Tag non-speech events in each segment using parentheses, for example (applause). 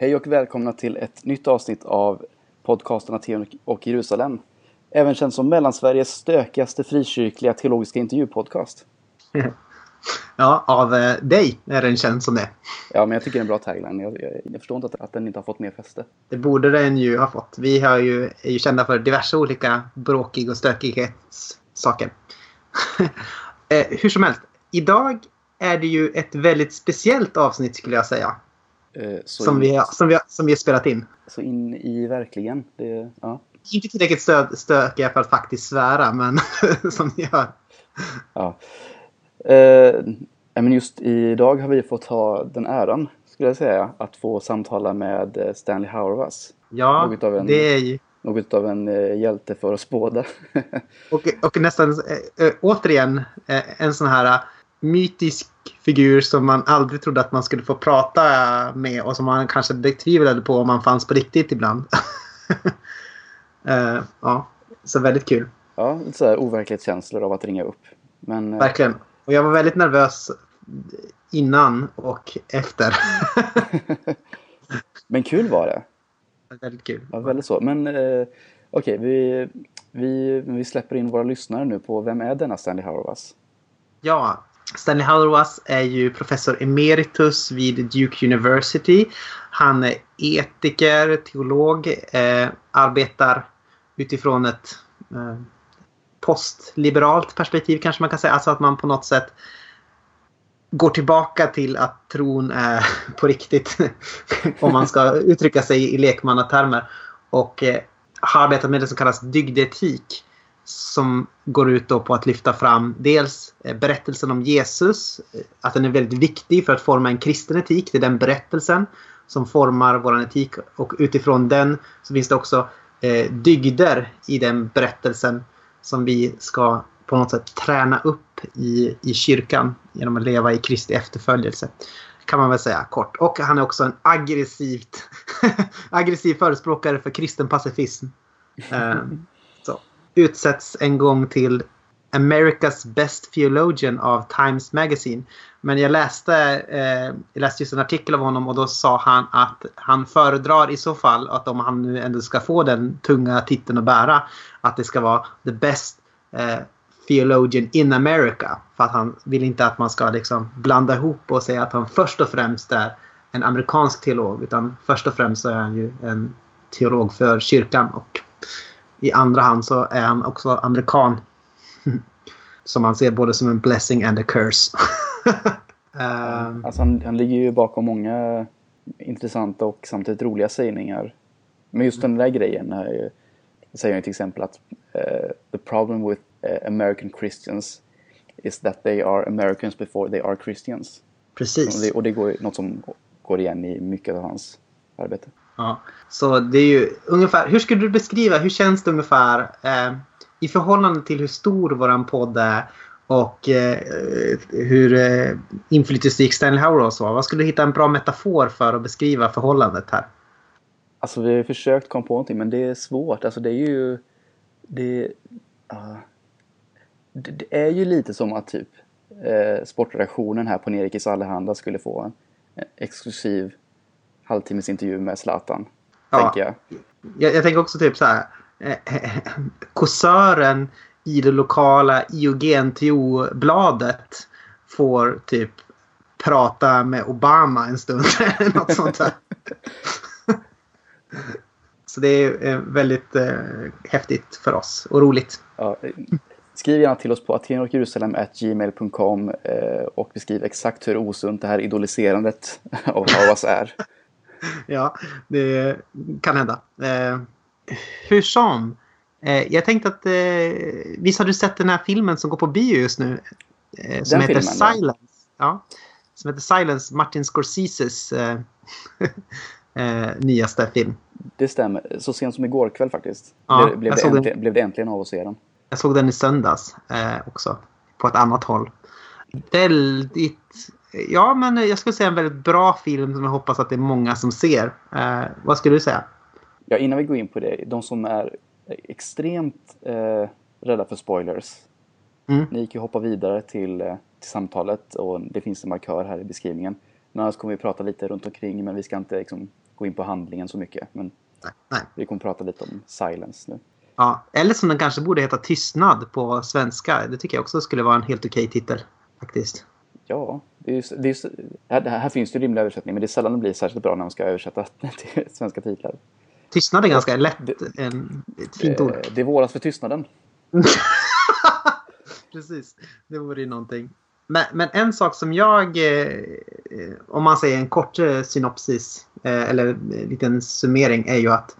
Hej och välkomna till ett nytt avsnitt av podcasten Aten och Jerusalem. Även känd som Mellansveriges stökigaste frikyrkliga teologiska intervjupodcast. Ja, av eh, dig är den känd som det. Ja, men jag tycker det är en bra tagline. Jag, jag, jag förstår inte att, att den inte har fått mer fäste. Det borde den ju ha fått. Vi har ju, är ju kända för diverse olika bråkig och stökighetssaker. (laughs) eh, hur som helst, idag är det ju ett väldigt speciellt avsnitt skulle jag säga. Eh, så Som vi, har- som, vi, har- som vi har spelat in. Så in i verkligen. Det, ja. Inte tillräckligt stö, stökiga för att faktiskt svära, men (laughs) som ni hör. Ja. Eh, men just idag har vi fått ha den äran, skulle jag säga, att få samtala med eh, Stanley Hauerwas. Ja, Något av en- det är ju... Något av en eh, hjälte för oss båda. (laughs) Och, och nästan återigen en sån här mytisk figur som man aldrig trodde att man skulle få prata med och som man kanske betvivlade på om man fanns på riktigt ibland. (laughs) Eh, ja, så väldigt kul. ja, lite så här overklighetskänslor av att ringa upp. Men eh, Verkligen. Och jag var väldigt nervös innan och efter. (laughs) Men kul var det. väldigt kul. Ja, väldigt så. Men eh, okej, vi, vi, vi släpper in våra lyssnare nu på vem är denna Stanley Hauerwas? Ja, Stanley Hauerwas är ju professor emeritus vid Duke University. Han är etiker, teolog, eh, arbetar utifrån ett eh, postliberalt perspektiv kanske man kan säga. Alltså att man på något sätt går tillbaka till att tron är (laughs) på riktigt. (laughs) om man ska uttrycka sig i lekmannatermer. Och eh, har arbetat med det som kallas dygdetik som går ut på att lyfta fram dels eh, berättelsen om Jesus, eh, att den är väldigt viktig för att forma en kristen etik. Det är den berättelsen som formar vår etik och utifrån den så finns det också eh, dygder i den berättelsen som vi ska på något sätt träna upp i, i kyrkan genom att leva i Kristi efterföljelse. Kan man väl säga kort. Och han är också en aggressivt (laughs) aggressiv förespråkare för kristen pacifism. (laughs) Eh, utsätts en gång till America's Best Theologian av Times Magazine. Men jag läste, eh, jag läste just en artikel av honom och då sa han att han föredrar i så fall att om han nu ändå ska få den tunga titeln att bära att det ska vara the best eh, theologian in America. För att han vill inte att man ska liksom blanda ihop och säga att han först och främst är en amerikansk teolog utan först och främst är han ju en teolog för kyrkan och i andra hand så är han också amerikan. (laughs) Som han ser både som en blessing and a curse. (laughs) Ehm, Alltså han, han ligger ju bakom många intressanta och samtidigt roliga sägningar. Men just den där grejen är säger han till exempel att eh, the problem with eh, American Christians is that they are Americans before they are Christians. Och precis. det, och det går något som går igen i mycket av hans arbete. Ja. Så det är ju ungefär, hur skulle du beskriva, hur känns det ungefär eh, i förhållande till hur stor våran podd är och eh, hur eh, inflytelserik Stanley Hauerwas var? Vad skulle du hitta en bra metafor för att beskriva förhållandet här? Alltså vi har försökt komma på någonting men det är svårt. Alltså det är ju... Det, uh, det, det är ju lite som att typ eh, sportredaktionen här på Nerikes Allehanda skulle få en, en exklusiv halvtimmes intervju med Zlatan. Ja. Tänker jag. Jag, jag tänker också typ så här. Eh, kåsören i det lokala IOGNTO-bladet får typ prata med Obama en stund. (laughs) eller Något sånt där. Så det är eh, väldigt eh, häftigt för oss och roligt. Ja, eh, skriv gärna till oss på atenokjerusalem.gmail.com eh, och beskriv exakt hur osunt det här idoliserandet av Hauas är. (laughs) Ja, det kan hända. Eh, hur som. Eh, jag tänkte att... Eh, visst har du sett den här filmen som går på bio just nu? Eh, som Den heter filmen, ja. Silence. Ja. Som heter Silence, Martin Scorseses eh, (laughs) eh, nyaste film. Det stämmer. Så sent som igår kväll faktiskt. Ja, blev, blev, det äntligen, blev det äntligen av att se den. Jag såg den i söndags eh, också. På ett annat håll. Väldigt... Ja, men jag skulle säga en väldigt bra film som jag hoppas att det är många som ser. Eh, vad skulle du säga? Ja, innan vi går in på det. De som är extremt eh, rädda för spoilers. Mm. Ni kan ju hoppa vidare till, eh, till samtalet och det finns en markör här i beskrivningen. Men annars kommer vi prata lite runt omkring men vi ska inte liksom, gå in på handlingen så mycket. Men Nej. Nej. vi kommer prata lite om Silence nu. Ja, eller som den kanske borde heta Tystnad på svenska. Det tycker jag också skulle vara en helt okej titel. Faktiskt. Ja, det är, ju- det är, ju- här, här finns det ju rimliga översättningar men det är sällan det blir särskilt bra när man ska översätta (laughs) till svenska titlar. Tystnad är ganska lätt. det- En, ett fint ord. Det våras för tystnaden. (laughs) Precis, det vore ju någonting. Men, men en sak som jag, eh, om man säger en kort eh, synopsis eh, eller en liten summering är ju att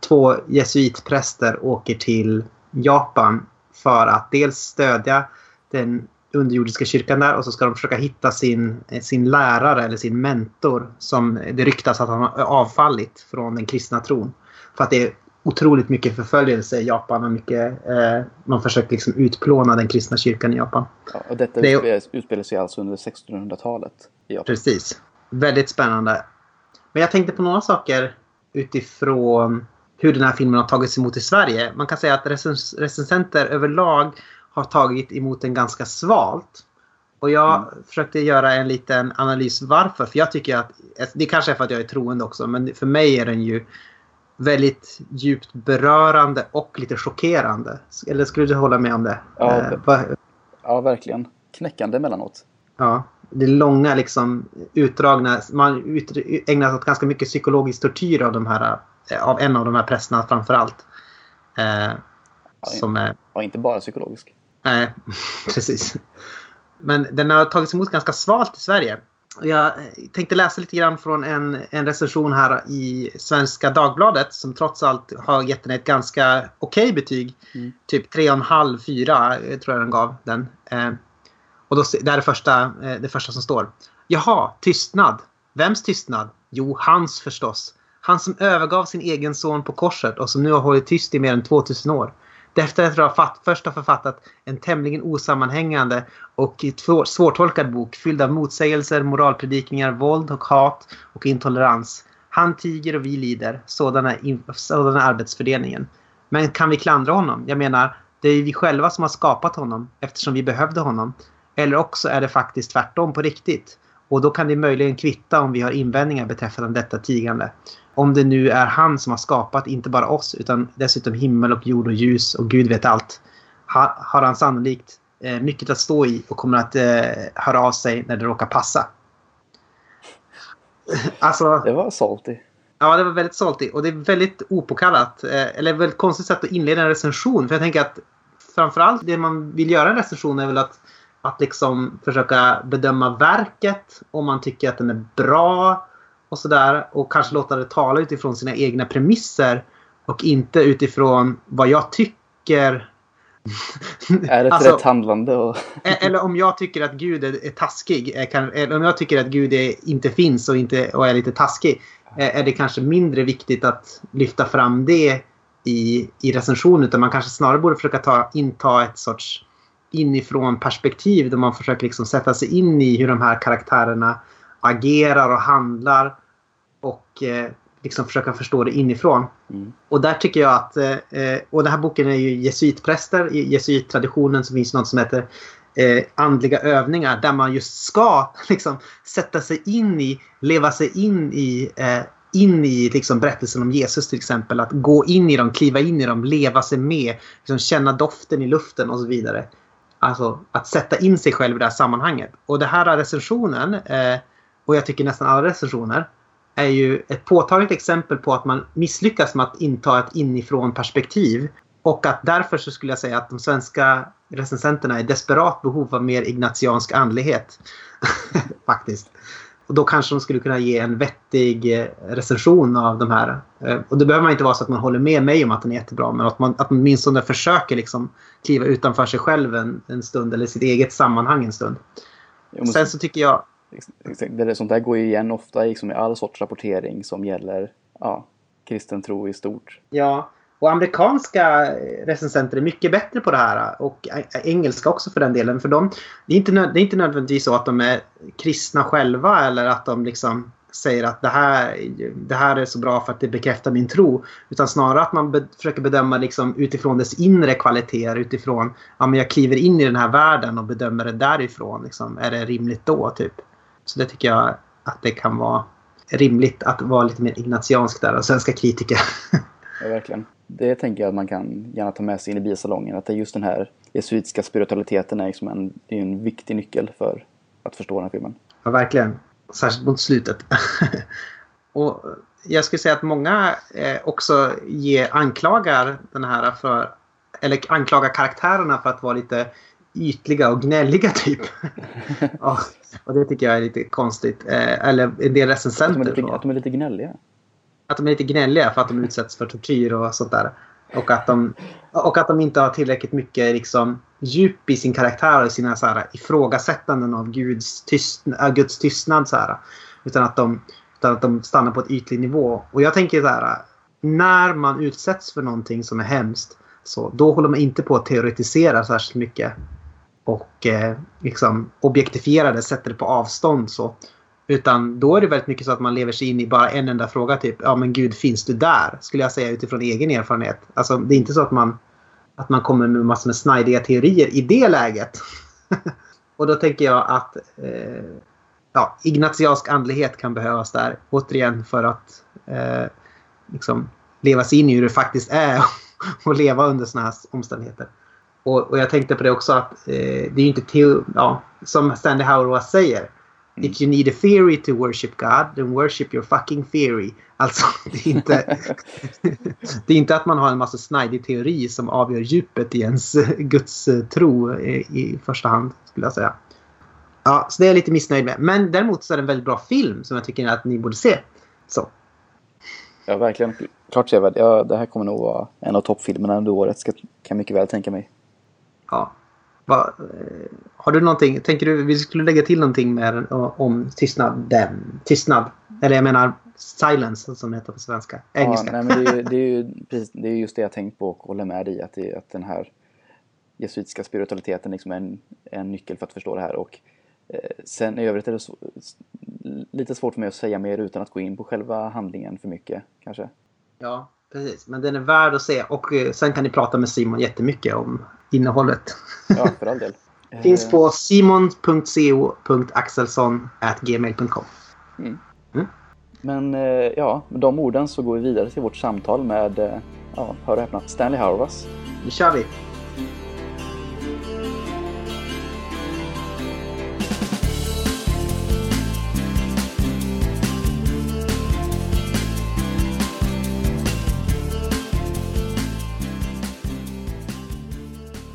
två jesuitpräster åker till Japan för att dels stödja den underjordiska kyrkan där och så ska de försöka hitta sin, eh, sin lärare eller sin mentor som det ryktas att han har avfallit från den kristna tron. För att det är otroligt mycket förföljelse i Japan och mycket, eh, man försöker liksom utplåna den kristna kyrkan i Japan. Ja, och detta Det är- utspelar, utspelar sig alltså under 1600-talet. i Japan. Precis. Väldigt spännande. Men jag tänkte på några saker utifrån hur den här filmen har tagits emot i Sverige. Man kan säga att recens recensenter överlag har tagit emot den ganska svalt. Och jag försökte göra en liten analys varför. För jag tycker att, det kanske är för att jag är troende också, men för mig är den ju väldigt djupt berörande och lite chockerande. Eller skulle du hålla med om det? Ja, Eh, Ja, verkligen. Knäckande emellanåt. Ja, det långa liksom utdragna. Man ut, ägnar sig åt ganska mycket psykologisk tortyr av, de här, eh, av en av de här prästerna framför allt. Eh, som är, Ja, inte bara psykologisk. Nej, (laughs) precis. Men den har tagits emot ganska svalt i Sverige. Jag tänkte läsa lite grann från en, en recension här i Svenska Dagbladet som trots allt har gett den ett ganska okej betyg. Mm. Typ 3,5-4 eh, tror jag den gav den. Eh, och då, det här är första, eh, det första som står. Jaha, tystnad. Vems tystnad? Jo, hans förstås. Han som övergav sin egen son på korset och som nu har hållit tyst i mer än 2000 år. Därefter att ha fatt, först har författat en tämligen osammanhängande och två- svårtolkad bok fylld av motsägelser, moralpredikningar, våld och hat och intolerans. Han tiger och vi lider. Sådana, sådana är arbetsfördelningen. Men kan vi klandra honom? Jag menar, det är ju vi själva som har skapat honom eftersom vi behövde honom. Eller också är det faktiskt tvärtom på riktigt. Och då kan det möjligen kvitta om vi har invändningar beträffande detta tigande. Om det nu är han som har skapat inte bara oss utan dessutom himmel och jord och ljus och Gud vet allt. Ha, har han sannolikt eh, mycket att stå i och kommer att eh, höra av sig när det råkar passa. (laughs) alltså, Det var salty. Ja, det var väldigt salty och det är väldigt opåkallat. Eh, eller väldigt konstigt sätt att inleda en recension. För jag tänker att framförallt det man vill göra i en recension är väl att, att liksom försöka bedöma verket. Om man tycker att den är bra och sådär. Och kanske låta det tala utifrån sina egna premisser. Och inte utifrån vad jag tycker. (laughs) Är det ett Alltså- rätt handlande? Och... E- Eller om jag tycker att Gud är, är taskig. Kan, eller om jag tycker att Gud är, inte finns och, inte, och är lite taskig. Är det kanske mindre viktigt att lyfta fram det i, i recensionen. Utan man kanske snarare borde försöka ta, inta ett sorts inifrån perspektiv. Där man försöker liksom sätta sig in i hur de här karaktärerna agerar och handlar. Och eh, liksom försöka förstå det inifrån. Mm. Och där tycker jag att, eh, och den här boken är ju jesuitpräster. I jesuittraditionen så finns något som heter eh, andliga övningar där man just ska (laughs) liksom, sätta sig in i, leva sig in i, eh, in i liksom, berättelsen om Jesus till exempel. Att gå in i dem, kliva in i dem, leva sig med, liksom, känna doften i luften och så vidare. Alltså att sätta in sig själv i det här sammanhanget. Och det här recensionen, eh, och jag tycker nästan alla recensioner, är ju ett påtagligt exempel på att man misslyckas med att inta ett inifrån perspektiv. Och att därför så skulle jag säga att de svenska recensenterna är i desperat behov av mer ignatiansk andlighet. (laughs) Faktiskt. Och då kanske de skulle kunna ge en vettig eh, recension av de här. Eh, Och det behöver man inte vara så att man håller med mig om att den är jättebra. Men att man, att man åtminstone försöker liksom kliva utanför sig själv en, en stund. Eller sitt eget sammanhang en stund. Men Sen så tycker jag Exakt, det är sånt där går ju igen ofta liksom i all sorts rapportering som gäller ja, kristen tro i stort. Ja, och amerikanska recensenter är mycket bättre på det här. Och engelska också för den delen. För de, det, är inte, det är inte nödvändigtvis så att de är kristna själva eller att de liksom säger att det här, det här är så bra för att det bekräftar min tro. Utan snarare att man be, försöker bedöma liksom utifrån dess inre kvaliteter. Utifrån, ja men jag kliver in i den här världen och bedömer det därifrån. Liksom. Är det rimligt då? typ? Så det tycker jag att det kan vara rimligt att vara lite mer ignatiansk där och svenska kritiker. (laughs) ja, verkligen. Det tänker jag att man kan gärna ta med sig in i biosalongen. Att det är just den här jesuitiska spiritualiteten är, liksom en, är en viktig nyckel för att förstå den här filmen. Ja, verkligen. Särskilt mot slutet. (laughs) och jag skulle säga att många eh, också ger, anklagar den här för eller anklagar karaktärerna för att vara lite ytliga och gnälliga typ. (laughs) ja, och det tycker jag är lite konstigt. Eh, eller en del recensenter. Att de, lite, att de är lite gnälliga? Att de är lite gnälliga för att de utsätts för tortyr och sånt där. Och att de, och att de inte har tillräckligt mycket liksom, djup i sin karaktär och sina så här, ifrågasättanden av Guds, tystnad, äh, Guds tystnad. Så här, utan, att de, utan att de stannar på ett ytlig nivå. Och jag tänker så här. När man utsätts för någonting som är hemskt. Så då håller man inte på att teoretisera särskilt mycket. Och eh, liksom objektifiera det, sätter det på avstånd. så. Utan då är det väldigt mycket så att man lever sig in i bara en enda fråga. Typ, ja men gud finns du där? Skulle jag säga utifrån egen erfarenhet. Alltså det är inte så att man, att man kommer med massor med snajdiga teorier i det läget. (laughs) och då tänker jag att eh, ja, ignatiansk andlighet kan behövas där. Återigen för att eh, liksom, leva sig in i hur det faktiskt är (laughs) att leva under sådana här omständigheter. Och, och, jag tänkte på det också att eh, det är ju inte teo, ja, som Stanley Hauerwas säger. Mm. If you need a theory to worship God, then worship your fucking theory. Alltså, (laughs) det är inte, (laughs) det är inte att man har en massa snajdig teori som avgör djupet i ens (laughs) Guds tro i, i första hand, skulle jag säga. Ja, så det är jag lite missnöjd med. Men däremot så är det en väldigt bra film som jag tycker att ni borde se. Så. Ja, verkligen. Klart sevärd. Ja, det här kommer nog vara en av toppfilmerna under året, ska, kan jag mycket väl tänka mig. Ja. Va, eh, har du någonting, tänker du vi skulle lägga till någonting med, om tystnad? Den, tystnad? Eller jag menar silence som det heter på svenska. Engelska. Ja, nej, men det, är, (laughs) det, är ju, precis, det är just det jag tänkt på och håller med dig. Att, det, att den här jesuitiska spiritualiteten liksom är en, en nyckel för att förstå det här. Och eh, sen i övrigt är det så, lite svårt för mig att säga mer utan att gå in på själva handlingen för mycket kanske. Ja, precis. Men den är värd att se och eh, sen kan ni prata med Simon jättemycket om innehållet. Ja, för all del. (laughs) Finns på simon.co.axelsson.gmail.com mm. mm. Men eh, ja, med de orden så går vi vidare till vårt samtal med, eh, ja, hör och häpna, Stanley Hauerwas. Nu kör vi!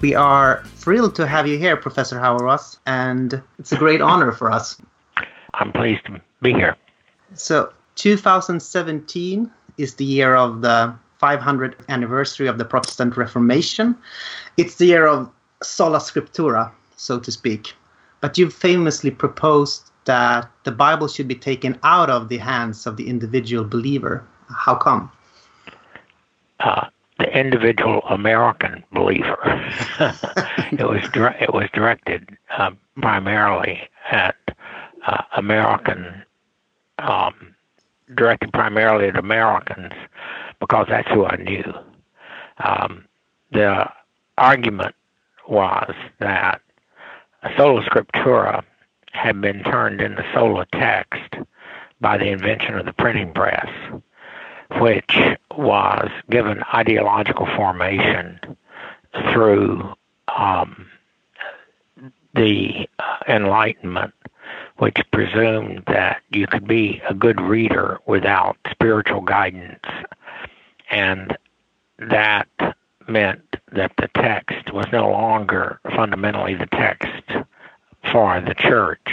We are thrilled to have you here, Professor Hauerwas, and it's a great honor for us. I'm pleased to be here. So, 2017 is the year of the 500th anniversary of the Protestant Reformation. It's the year of sola scriptura, so to speak. But you've famously proposed that the Bible should be taken out of the hands of the individual believer. How come? Uh, the individual American believer. (laughs) it was it was directed uh, primarily at uh, American, um, directed primarily at Americans because that's who I knew. Um, the argument was that sola scriptura had been turned into sola text by the invention of the printing press which was given ideological formation through um, the uh, Enlightenment, which presumed that you could be a good reader without spiritual guidance. And that meant that the text was no longer fundamentally the text for the church,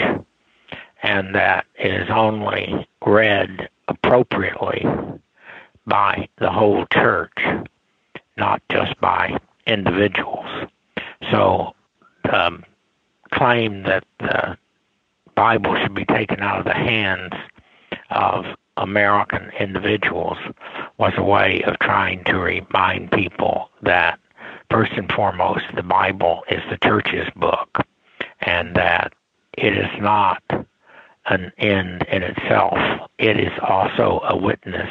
and that it is only read appropriately by the whole church, not just by individuals. So, um, claim that the Bible should be taken out of the hands of American individuals was a way of trying to remind people that first and foremost the Bible is the church's book and that it is not an end in itself. It is also a witness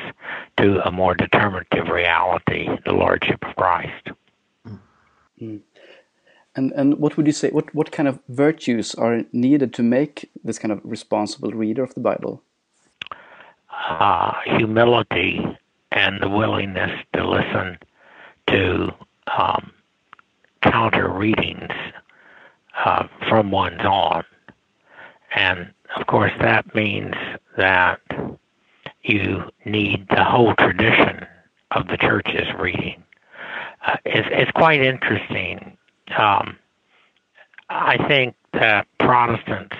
to a more determinative reality, the Lordship of Christ. Mm. And and what would you say? What what kind of virtues are needed to make this kind of responsible reader of the Bible? uh, humility and the willingness to listen to um, counter readings uh, from one's own. And of course, that means that you need the whole tradition of the church's reading. Uh, it's, it's quite interesting. Um, I think that Protestants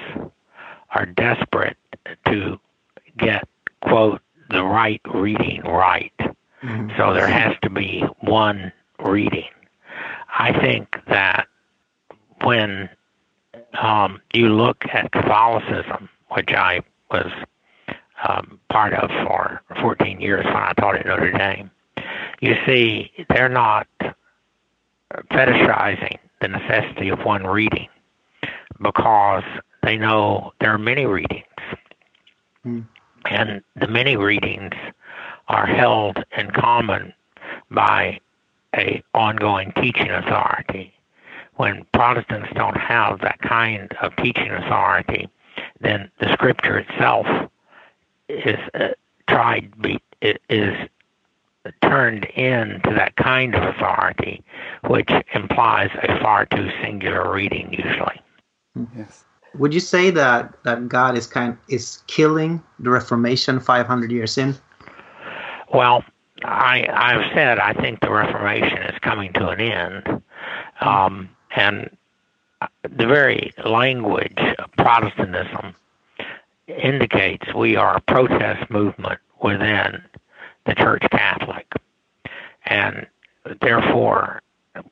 are desperate to get, quote, the right reading right. Mm-hmm. So there has to be one reading. I think that when um, you look at Catholicism, which I was um, part of for 14 years when I taught at Notre Dame, you see they're not fetishizing the necessity of one reading because they know there are many readings. Mm. And the many readings are held in common by a ongoing teaching authority. When Protestants don't have that kind of teaching authority, then the scripture itself is uh, tried be is turned into that kind of authority, which implies a far too singular reading usually. Yes. Would you say that that God is kind is killing the Reformation 500 years in? Well, I I've said I think the Reformation is coming to an end, um, and uh, the very language of Protestantism indicates we are a protest movement within the Church Catholic, and therefore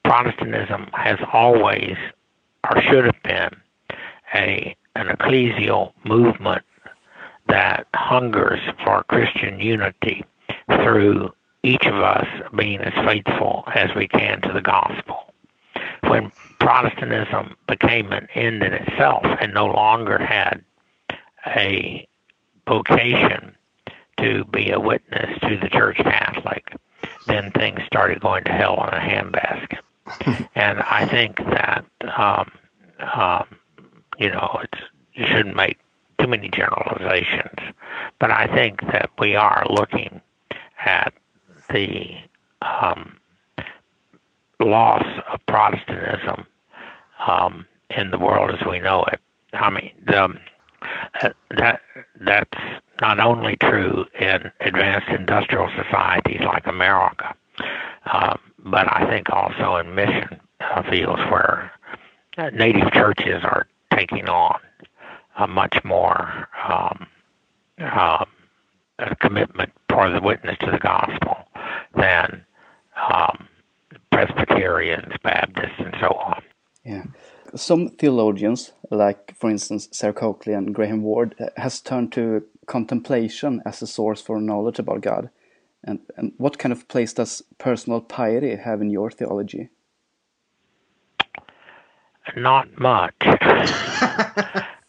Protestantism has always or should have been a an ecclesial movement that hungers for Christian unity through each of us being as faithful as we can to the gospel. When Protestantism became an end in itself and no longer had a vocation to be a witness to the Church Catholic, then things started going to hell in a handbasket. (laughs) and I think that um, um, you know, it's you shouldn't make too many generalizations, but I think that we are looking at the um, loss of Protestantism um, in the world as we know it. I mean, the, that that's not only true in advanced industrial societies like America, um, but I think also in mission uh, fields where uh, native churches are taking on a much more um, um, a commitment for the witness to the gospel than um, Presbyterians, Baptists, and so on. Yeah. Some theologians, like for instance Sarah Coakley and Graham Ward, has turned to contemplation as a source for knowledge about God. And, and what kind of place does personal piety have in your theology? Not much. (laughs)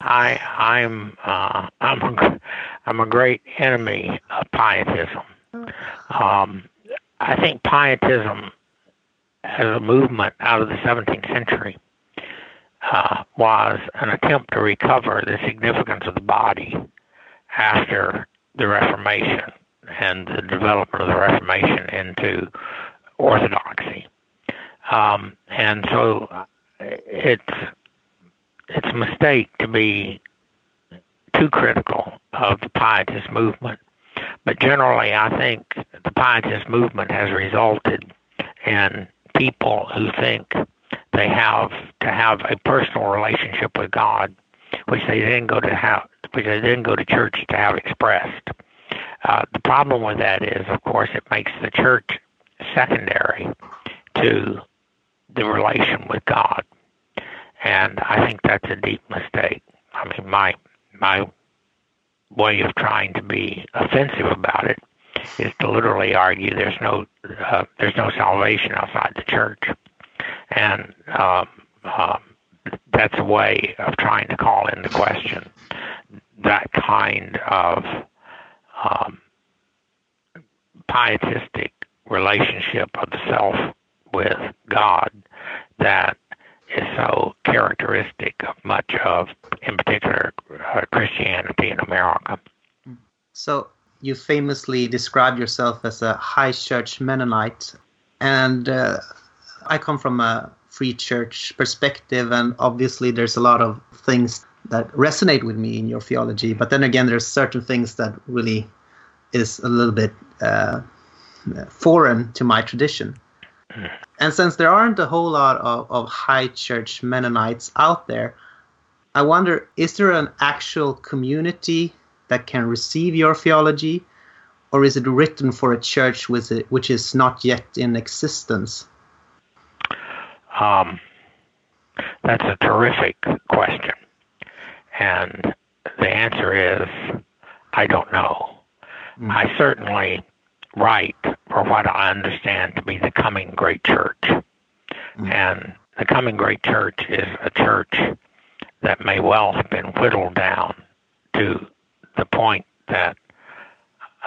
I I'm uh, I'm a, I'm a great enemy of pietism. Um, I think pietism as a movement out of the 17th century uh, was an attempt to recover the significance of the body after the Reformation and the development of the Reformation into orthodoxy. Um, and so it's it's a mistake to be too critical of the pietist movement. But generally, I think the pietist movement has resulted in people who think they have to have a personal relationship with God, which they then go to have, which they then go to church to have expressed. Uh, the problem with that is, of course, it makes the church secondary to the relation with God. And I think that's a deep mistake. I mean, my my way of trying to be offensive about it is to literally argue there's no uh, there's no salvation outside the church, and um, um, that's a way of trying to call into question that kind of um, pietistic relationship of the self with God that is so characteristic of much of, in particular, uh, Christianity in America. So you famously describe yourself as a high church Mennonite, and uh, I come from a free church perspective, and obviously there's a lot of things that resonate with me in your theology. But then again, there's certain things that really is a little bit uh, foreign to my tradition. And since there aren't a whole lot of, of high church Mennonites out there, I wonder is there an actual community that can receive your theology, or is it written for a church with it, which is not yet in existence? Um, that's a terrific question. And the answer is I don't know. Mm. I certainly write for what I understand to be the coming great church. Mm. And the coming great church is a church that may well have been whittled down to the point that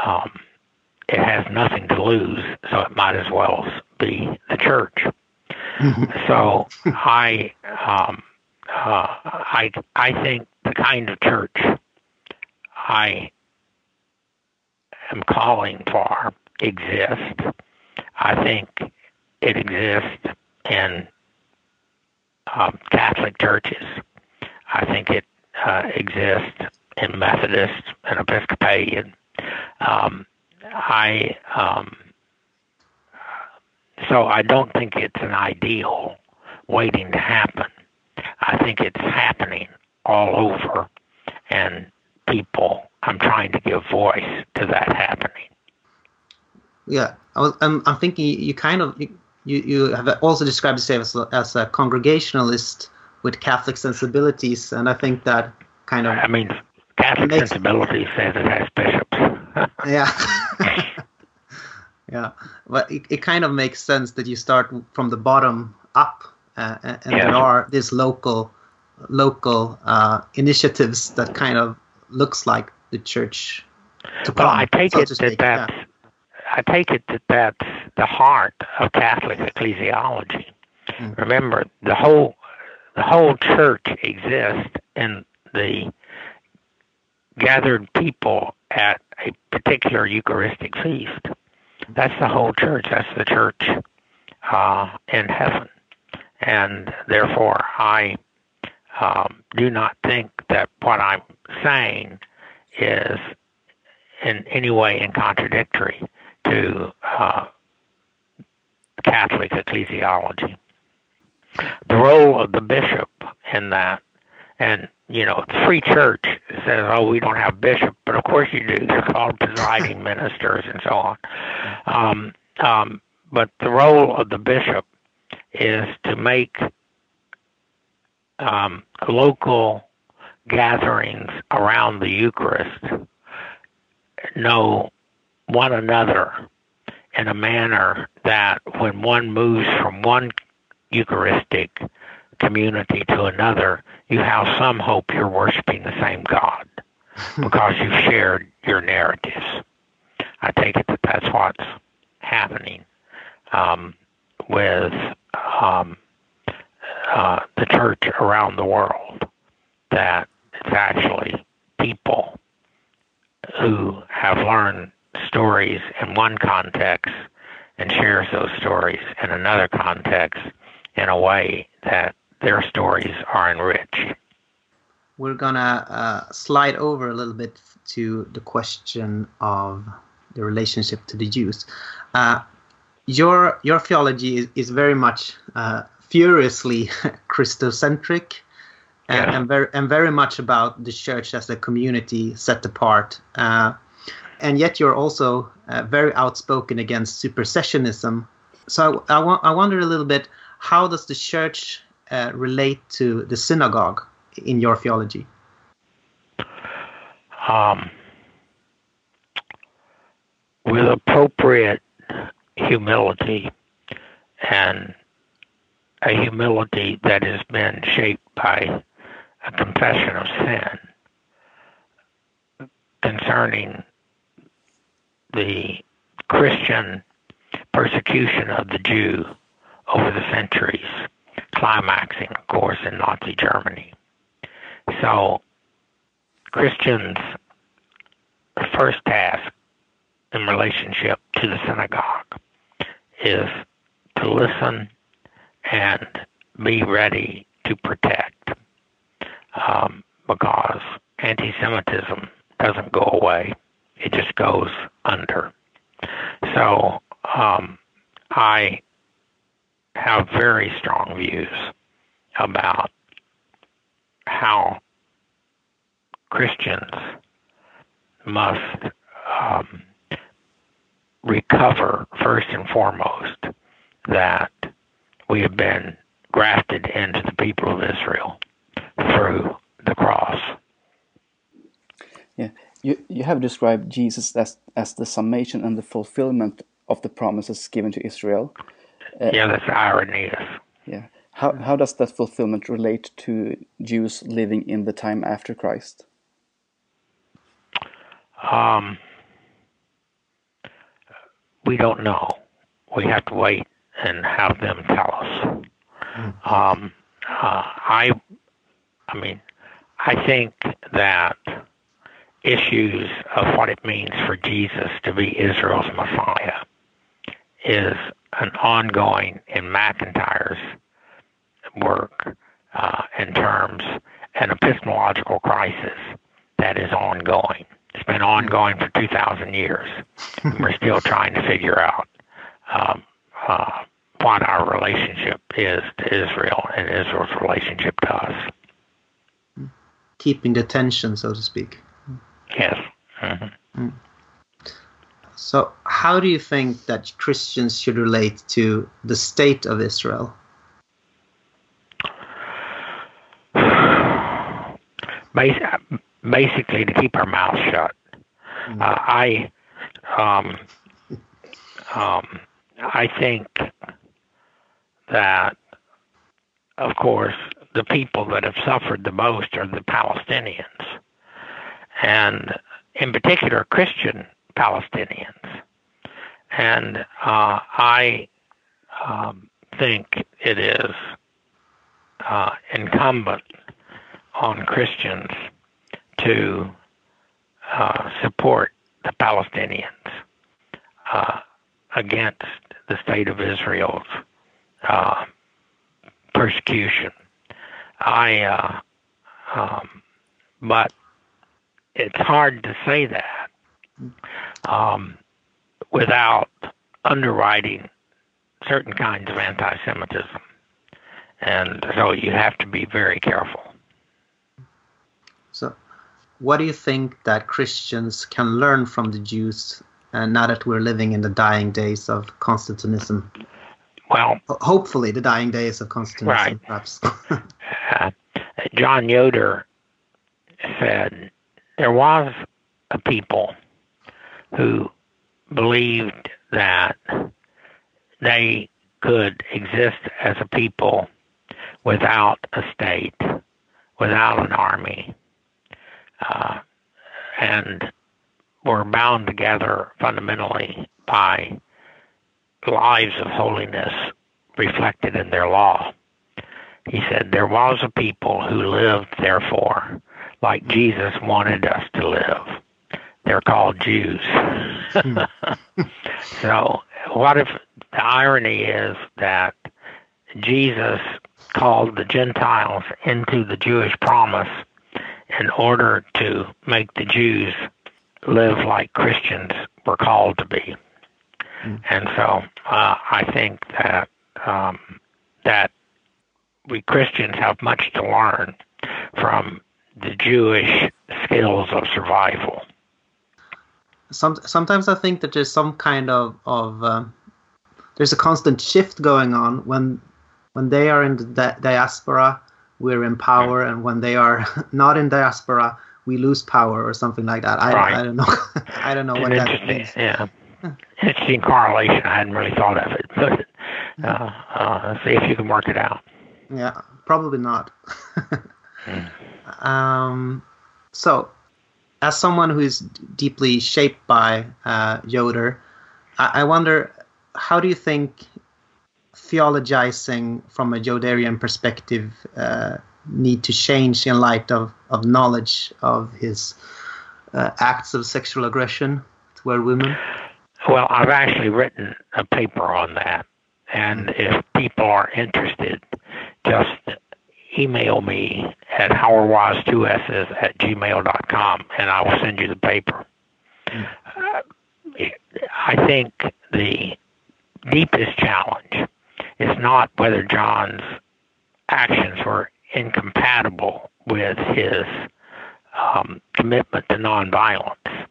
um, it has nothing to lose, so it might as well be the church. so I, um, uh, I, I think the kind of church I am calling for exists. I think it exists in um, Catholic churches. I think it uh, exists in Methodist and Episcopalian. Um, I um, so I don't think it's an ideal waiting to happen. I think it's happening all over, and people. I'm trying to give voice to that happening. Yeah, I was. I'm, I'm thinking you kind of you, you have also described yourself as a, as a congregationalist with Catholic sensibilities, and I think that kind of. I mean, Catholic makes, sensibilities says it has bishops. (laughs) yeah. (laughs) yeah, but it, it kind of makes sense that you start from the bottom up, uh, and yes. there are these local local uh, initiatives that kind of looks like the church. Well, come, I take so it that that's yeah. I take it that that's the heart of Catholic ecclesiology. Mm. Remember, the whole the whole church exists in the gathered people at a particular Eucharistic feast. That's the whole church. That's the church uh, in heaven, and therefore I um, do not think that what I'm saying is in any way in contradictory to uh, Catholic ecclesiology. The role of the bishop in that, and you know, Free Church says, "Oh, we don't have bishop," but of course you do. They're called presiding (laughs) ministers and so on. Um, um, but the role of the bishop is to make um, local gatherings around the Eucharist know one another in a manner that when one moves from one Eucharistic community to another, you have some hope you're worshiping the same God (laughs) because you've shared your narratives. I take it that that's what's happening um, with um, uh, the church around the world that it's actually people who have learned stories in one context and shares those stories in another context in a way that their stories are enriched. We're gonna uh, slide over a little bit to the question of the relationship to the Jews. Uh, your your theology is, is very much uh, furiously (laughs) Christocentric and, yeah. and, very and very much about the church as a community set apart. Uh, and yet you're also uh, very outspoken against supersessionism. So I, I, I wonder a little bit how does the church uh, relate to the synagogue in your theology? Um, with appropriate humility and a humility that has been shaped by a confession of sin concerning the Christian persecution of the Jew over the centuries, climaxing, of course, in Nazi Germany. So, Christians, first task in relationship to the synagogue is to listen and be ready to protect um, because anti Semitism doesn't go away, it just goes under. So um, I have very strong views about how Christians must um, recover first and foremost that we have been grafted into the people of Israel through the cross. Yeah, you you have described Jesus as as the summation and the fulfillment of the promises given to Israel. Uh, yeah, that's Irenaeus. Yeah. How how does that fulfillment relate to Jews living in the time after Christ? Um, we don't know. We have to wait and have them tell us. Mm-hmm. Um, uh, I, I mean, I think that issues of what it means for Jesus to be Israel's Messiah is an ongoing in MacIntyre's work uh, in terms an epistemological crisis that is ongoing. It's been ongoing for 2,000 years. (laughs) we're still trying to figure out um, uh, what our relationship is to Israel and Israel's relationship to us. Keeping the tension, so to speak. Yes. Mm-hmm. So, how do you think that Christians should relate to the state of Israel? Basically, to keep our mouths shut. Mm-hmm. Uh, I, um, um, I think that, of course, the people that have suffered the most are the Palestinians and in particular Christian Palestinians. And uh, I um, think it is uh, incumbent on Christians to uh, support the Palestinians uh, against the state of Israel's uh, persecution. I, uh, um, but it's hard to say that um, without underwriting certain kinds of anti-Semitism, and so you have to be very careful. So, what do you think that Christians can learn from the Jews uh, now that we're living in the dying days of Constantinism? Well, hopefully, the dying days of Constantinism, right. perhaps. (laughs) uh, John Yoder said there was a people who believed that they could exist as a people without a state, without an army, uh, and were bound together fundamentally by lives of holiness reflected in their law. He said, There was a people who lived, therefore, like Jesus wanted us to live. They're called Jews. (laughs) so, what if the irony is that Jesus called the Gentiles into the Jewish promise in order to make the Jews live like Christians were called to be? Mm. And so, uh, I think that um, that we Christians have much to learn from the Jewish skills of survival. Some, sometimes I think that there's some kind of of um, there's a constant shift going on when when they are in the di- diaspora we're in power and when they are (laughs) not in diaspora we lose power or something like that. I, right. I don't know. (laughs) I don't know what that means. Yeah. Interesting correlation. I hadn't really thought of it, but uh, uh, see if you can work it out. Yeah, probably not. (laughs) mm. Um, so, as someone who is deeply shaped by uh, Yoder, I, I wonder how do you think theologizing from a Yoderian perspective uh, need to change in light of, of knowledge of his uh, acts of sexual aggression toward women? Well, I've actually written a paper on that. And if people are interested, just email me at howardwise2ss at gmail.com and I will send you the paper. Uh, I think the deepest challenge is not whether John's actions were incompatible with his um, commitment to nonviolence,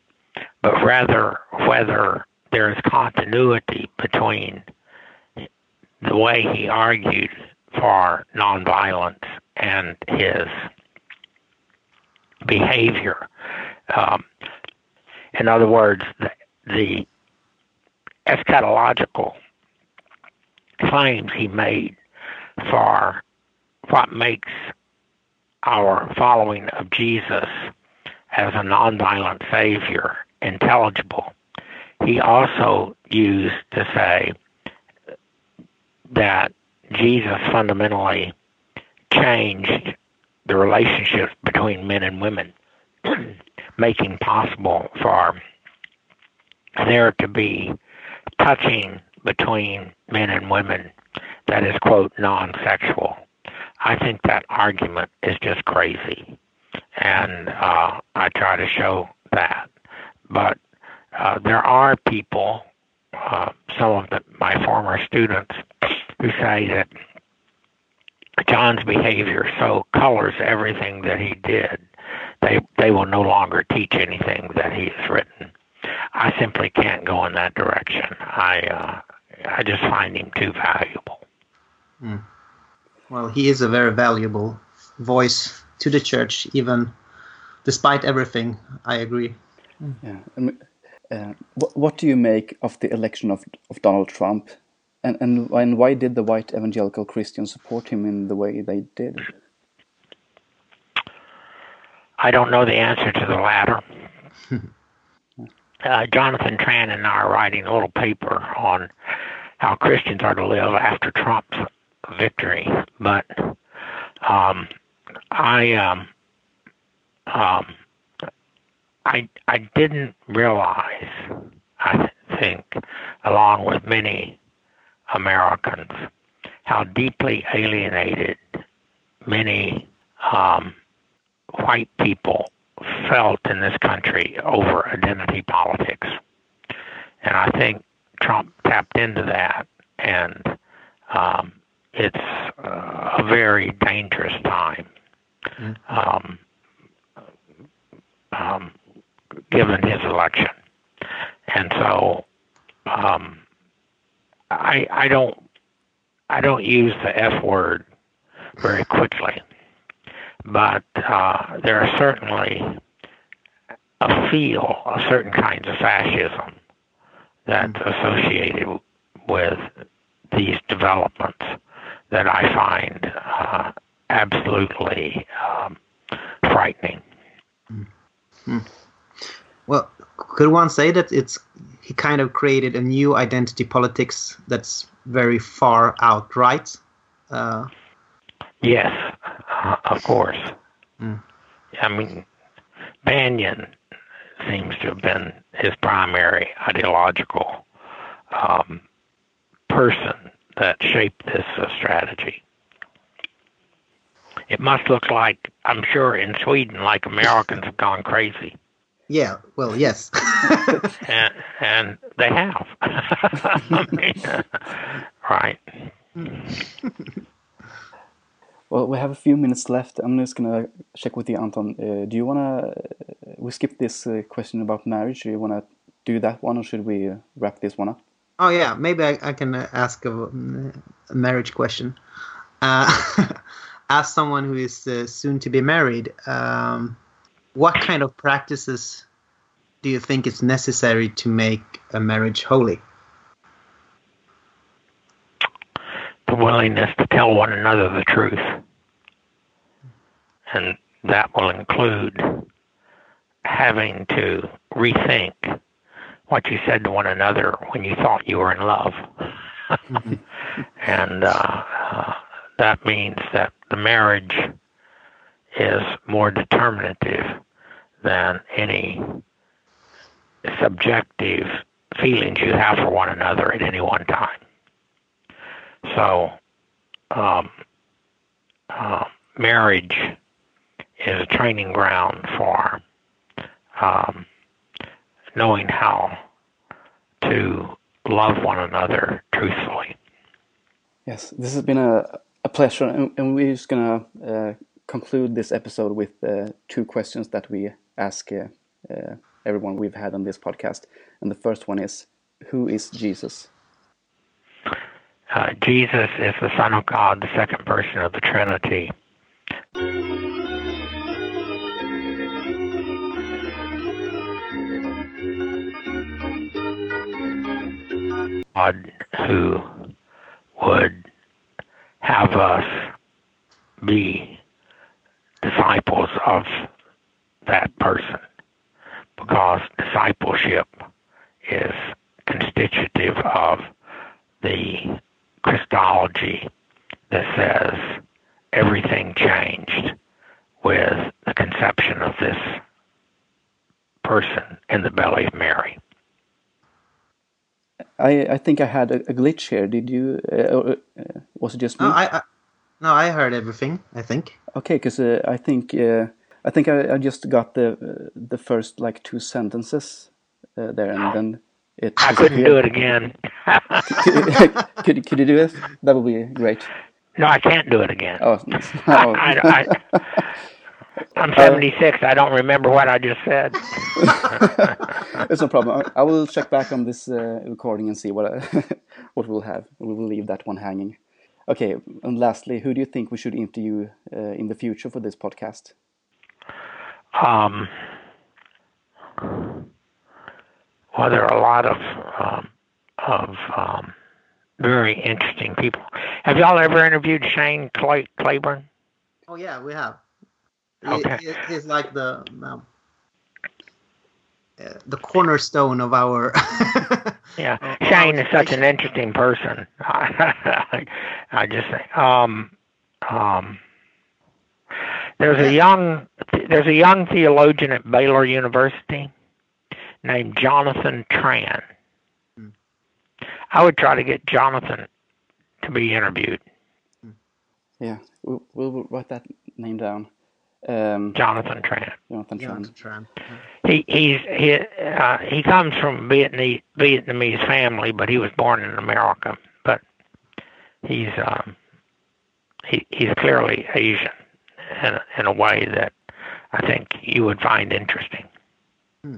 but rather whether there is continuity between the way he argued for nonviolence and his behavior. Um, in other words, the, the eschatological claims he made for what makes our following of Jesus as a nonviolent Savior intelligible. He also used to say that Jesus fundamentally changed the relationships between men and women, (clears throat) making possible for there to be touching between men and women that is, quote, non sexual. I think that argument is just crazy. And uh, I try to show that. But uh, there are people, uh, some of the, my former students, who say that John's behavior so colors everything that he did, they they will no longer teach anything that he has written. I simply can't go in that direction. I uh, I just find him too valuable. Mm. Well, he is a very valuable voice to the church, even despite everything. I agree. Yeah. Uh, what, what do you make of the election of, of Donald Trump? And, and, and why did the white evangelical Christians support him in the way they did? I don't know the answer to the latter. (laughs) uh, Jonathan Tran and I are writing a little paper on how Christians are to live after Trump's victory, but um, I um, um, I I didn't realize. I think, along with many Americans, how deeply alienated many um, white people felt in this country over identity politics. And I think Trump tapped into that, and um, it's uh, a very dangerous time. Mm. Um, um, given his election, and so um, I I don't I don't use the F word very quickly, but uh, there are certainly a feel of certain kinds of fascism that's mm. associated with these developments that I find uh, absolutely um, frightening. Mm. Well, could one say that it's he kind of created a new identity politics that's very far out right? Uh, yes, of course. Mm. I mean, Banyan seems to have been his primary ideological um, person that shaped this uh, strategy. It must look like, I'm sure in Sweden, like Americans have gone crazy. Yeah, well, yes. (laughs) and, and they have. (laughs) mean, right. (laughs) well, we have a few minutes left. I'm just going to check with you, Anton. Uh, do you want to... Uh, we skipped this uh, question about marriage. Do you want to do that one or should we uh, wrap this one up? Oh, yeah. Maybe I, I can uh, ask a, a, marriage question. Uh, as someone who is soon to be married... Um, what kind of practices do you think is necessary to make a marriage holy? The willingness to tell one another the truth. And that will include having to rethink what you said to one another when you thought you were in love. (laughs) and uh, uh, that means that the marriage is more determinative than any subjective feelings you have for one another at any one time. So, um, uh, marriage is a training ground for um, knowing how to love one another truthfully. Yes, this has been a, a pleasure, and, and we're just gonna uh, conclude this episode with uh, two questions that we ask uh, uh, everyone we've had on this podcast. And the first one is, who is Jesus? Uh, Jesus is the Son of God, the second person of the Trinity. God who would have us be disciples of that person because discipleship is constitutive of the Christology that says everything changed with the conception of this person in the belly of Mary. I, I think I had a, a glitch here. Did you? Uh, uh, uh, was it just me? No, I, I no, I heard everything. I think. Okay, because uh, I think uh, I think I, I just got the uh, the first like two sentences uh, there, and then it. I couldn't do it again. could, (laughs) could could you do it? That would be great. no, I can't do it again. Oh, (laughs) I, I, I'm 76. I don't remember what I just said. (laughs) it's no problem. I, I will check back on this uh, recording and see what I, what we'll have. We will leave that one hanging. Okay, and lastly, who do you think we should interview uh, in the future for this podcast? Um, well, there are a lot of um, of um, very interesting people. Have y'all ever interviewed Shane Clay- Claiborne? Oh yeah, we have. Okay. he- he's like the um, uh, the cornerstone of our. (laughs) Yeah, Shane is such an interesting person. (laughs) I, just think. Um, um, there's a young there's a young theologian at Baylor University named Jonathan Tran. I would try to get Jonathan to be interviewed. Yeah, we'll, we'll write that name down. Um, Jonathan Tran. Jonathan Yeah, Tran. Tran. He he's he uh, he comes from Vietnamese Vietnamese family, but he was born in America. But he's um, he he's clearly Asian in in a way that I think you would find interesting. Hmm.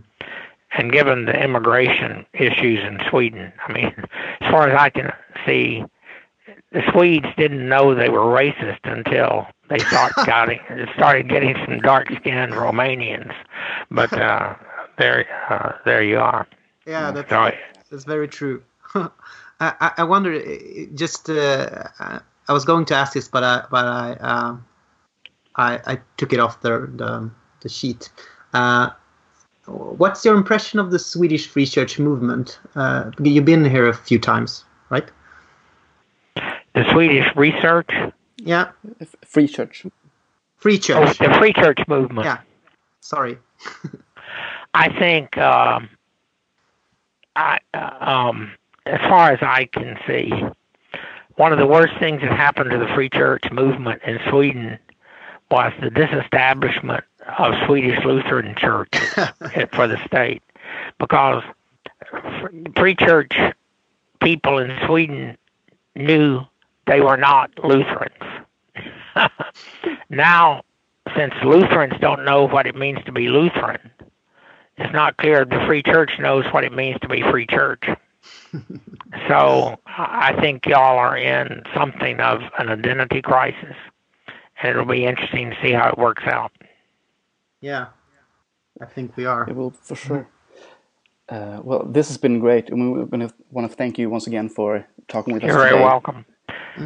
And given the immigration issues in Sweden, I mean, as far as I can see, the Swedes didn't know they were racist until they start (laughs) getting started getting some dark-skinned Romanians. But (laughs) uh, there, uh, there you are. Yeah, that's So, that's very true. (laughs) I, I wonder. Just uh, uh, I was going to ask this, but I but I um, I, I took it off the the, the sheet. Uh, what's your impression of the Swedish Free Church movement? Uh, you've been here a few times, right? the Swedish research, Yeah, F- Free Church. Free Church. oh, Church. the Free Church movement. Yeah. Sorry. (laughs) I think, um, I, uh, um, as far as I can see, one of the worst things that happened to the Free Church movement in Sweden was the disestablishment of Swedish Lutheran Church (laughs) for the state, because Free Church people in Sweden knew they were not Lutherans. (laughs) now, since Lutherans don't know what it means to be Lutheran, it's not clear the Free Church knows what it means to be Free Church. (laughs) so I think y'all are in something of an identity crisis, and it'll be interesting to see how it works out. Yeah. I think we are. It will for sure. Uh, well, this has been great, and we're going to want to thank you once again for talking with us. You're us very today. welcome.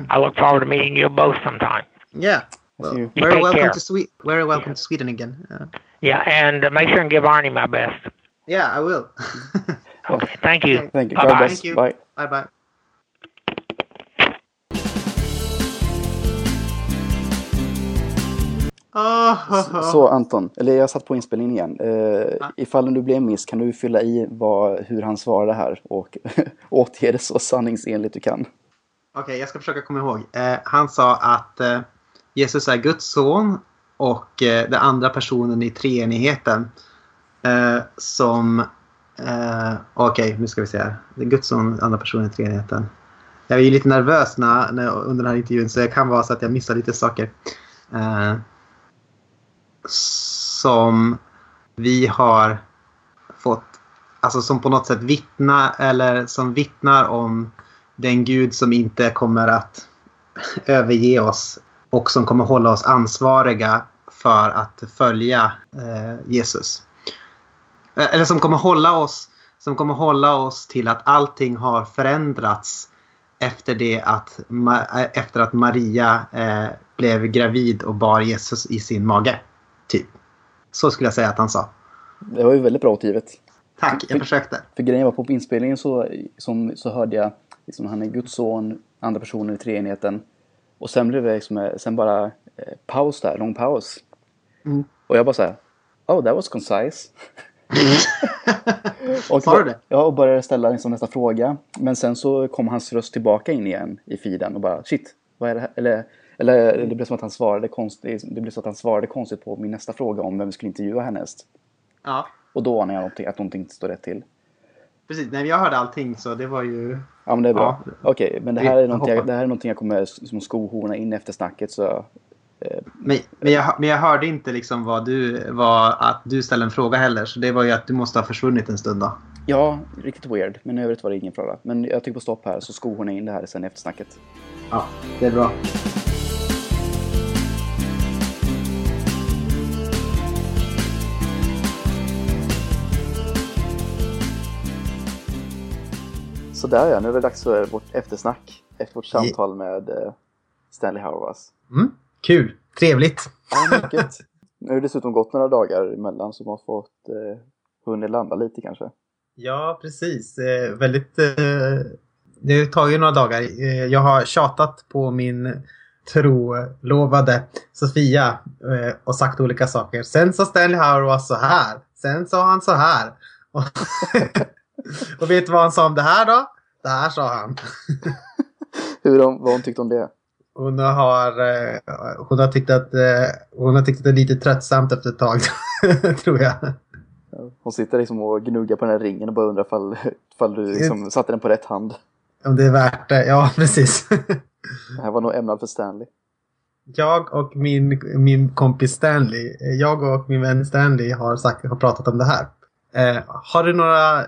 I look forward to meeting you both sometime. Yeah. Well, you. very Take welcome care. to Sweden. Very welcome to Sweden again. Uh, Yeah, and uh, make sure and give Arnie my best. yeah, I will. (laughs) Okay, thank you. Thank you. Bye-bye. Thank you. Bye. bye bye. Så Anton, eller jag satt på inspelningen igen. Eh, ifall du blev miss kan du fylla i vad, hur han svarade här och (laughs) återge det så sanningsenligt du kan. Okej, okay, jag ska försöka komma ihåg. Eh, han sa att eh, Jesus är Guds son och eh, den andra personen i treenigheten eh, som... Eh, Okej, okay, nu ska vi se här. Det är Guds son, andra personen i treenigheten. Jag är ju lite nervös när, när, under den här intervjun så det kan vara så att jag missar lite saker. Som vi har fått, alltså som på något sätt vittna eller som vittnar om den Gud som inte kommer att (laughs) överge oss och som kommer hålla oss ansvariga för att följa eh, Jesus. Eh, eller som kommer hålla oss som kommer hålla oss till att allting har förändrats efter det att, eh, efter att Maria eh, blev gravid och bar Jesus i sin mage. Typ. Så skulle jag säga att han sa. Det var ju väldigt bra återgivet. Tack, jag försökte. För grejen var på inspelningen så, som, så hörde jag liksom, han är Guds son, andra personen i treenigheten. Och sen blev det liksom, sen bara eh, paus där, lång paus. Mm. Och jag bara såhär, oh that was concise. (laughs) och, Sa du det? Ja, och började ställa liksom nästa fråga. Men sen så kom hans röst tillbaka in igen i feeden och bara shit, vad är det här? Eller, eller det blev som att han svarade konstigt, det blev så att han svarade konstigt på min nästa fråga om vem vi skulle intervjua härnäst. Ja. Och då anade jag att någonting inte står rätt till. Precis, nej, jag hörde allting så det var ju... Ja men det är bra. Ja. Okej, men det här, är någonting jag, det här är någonting jag kommer som skohorna in efter snacket så... Eh, Men, men, jag, men jag hörde inte liksom vad du, vad, att du ställde en fråga heller. Så det var ju att du måste ha försvunnit en stund då. ja, riktigt weird. Men i övrigt var det ingen fara. Men jag trycker på stopp här så skohorna in det här sen efter snacket. Ja, det är bra. Där ja, nu är det dags för vårt eftersnack. Efter vårt samtal med eh, Stanley Hauerwas. Mm. Kul, trevligt. Ja, mycket. nu har det dessutom gått några dagar emellan så man har fått eh, hunnit landa lite kanske. Ja, precis. Eh, väldigt... Eh, det har tagit några dagar. Eh, jag har tjatat på min trolovade Sofia eh, och sagt olika saker. Sen sa Stanley Hauerwas så här. Sen sa han så här. (laughs) Och vet du vad han sa om det här då? Det här sa han. (laughs) Hur de, vad hon tyckte om det? Hon har, eh, hon har tyckt att eh, hon har tyckt att det är lite tröttsamt efter ett tag. (laughs) tror jag. Hon sitter liksom och gnuggar på den här ringen och bara undrar ifall, ifall du liksom satte den på rätt hand. Om det är värt det. Ja, (laughs) precis. Det här var nog ämnad för Stanley. Jag och min, min kompis Stanley, eh, jag och min vän Stanley har, sagt, har pratat om det här. Eh, har du några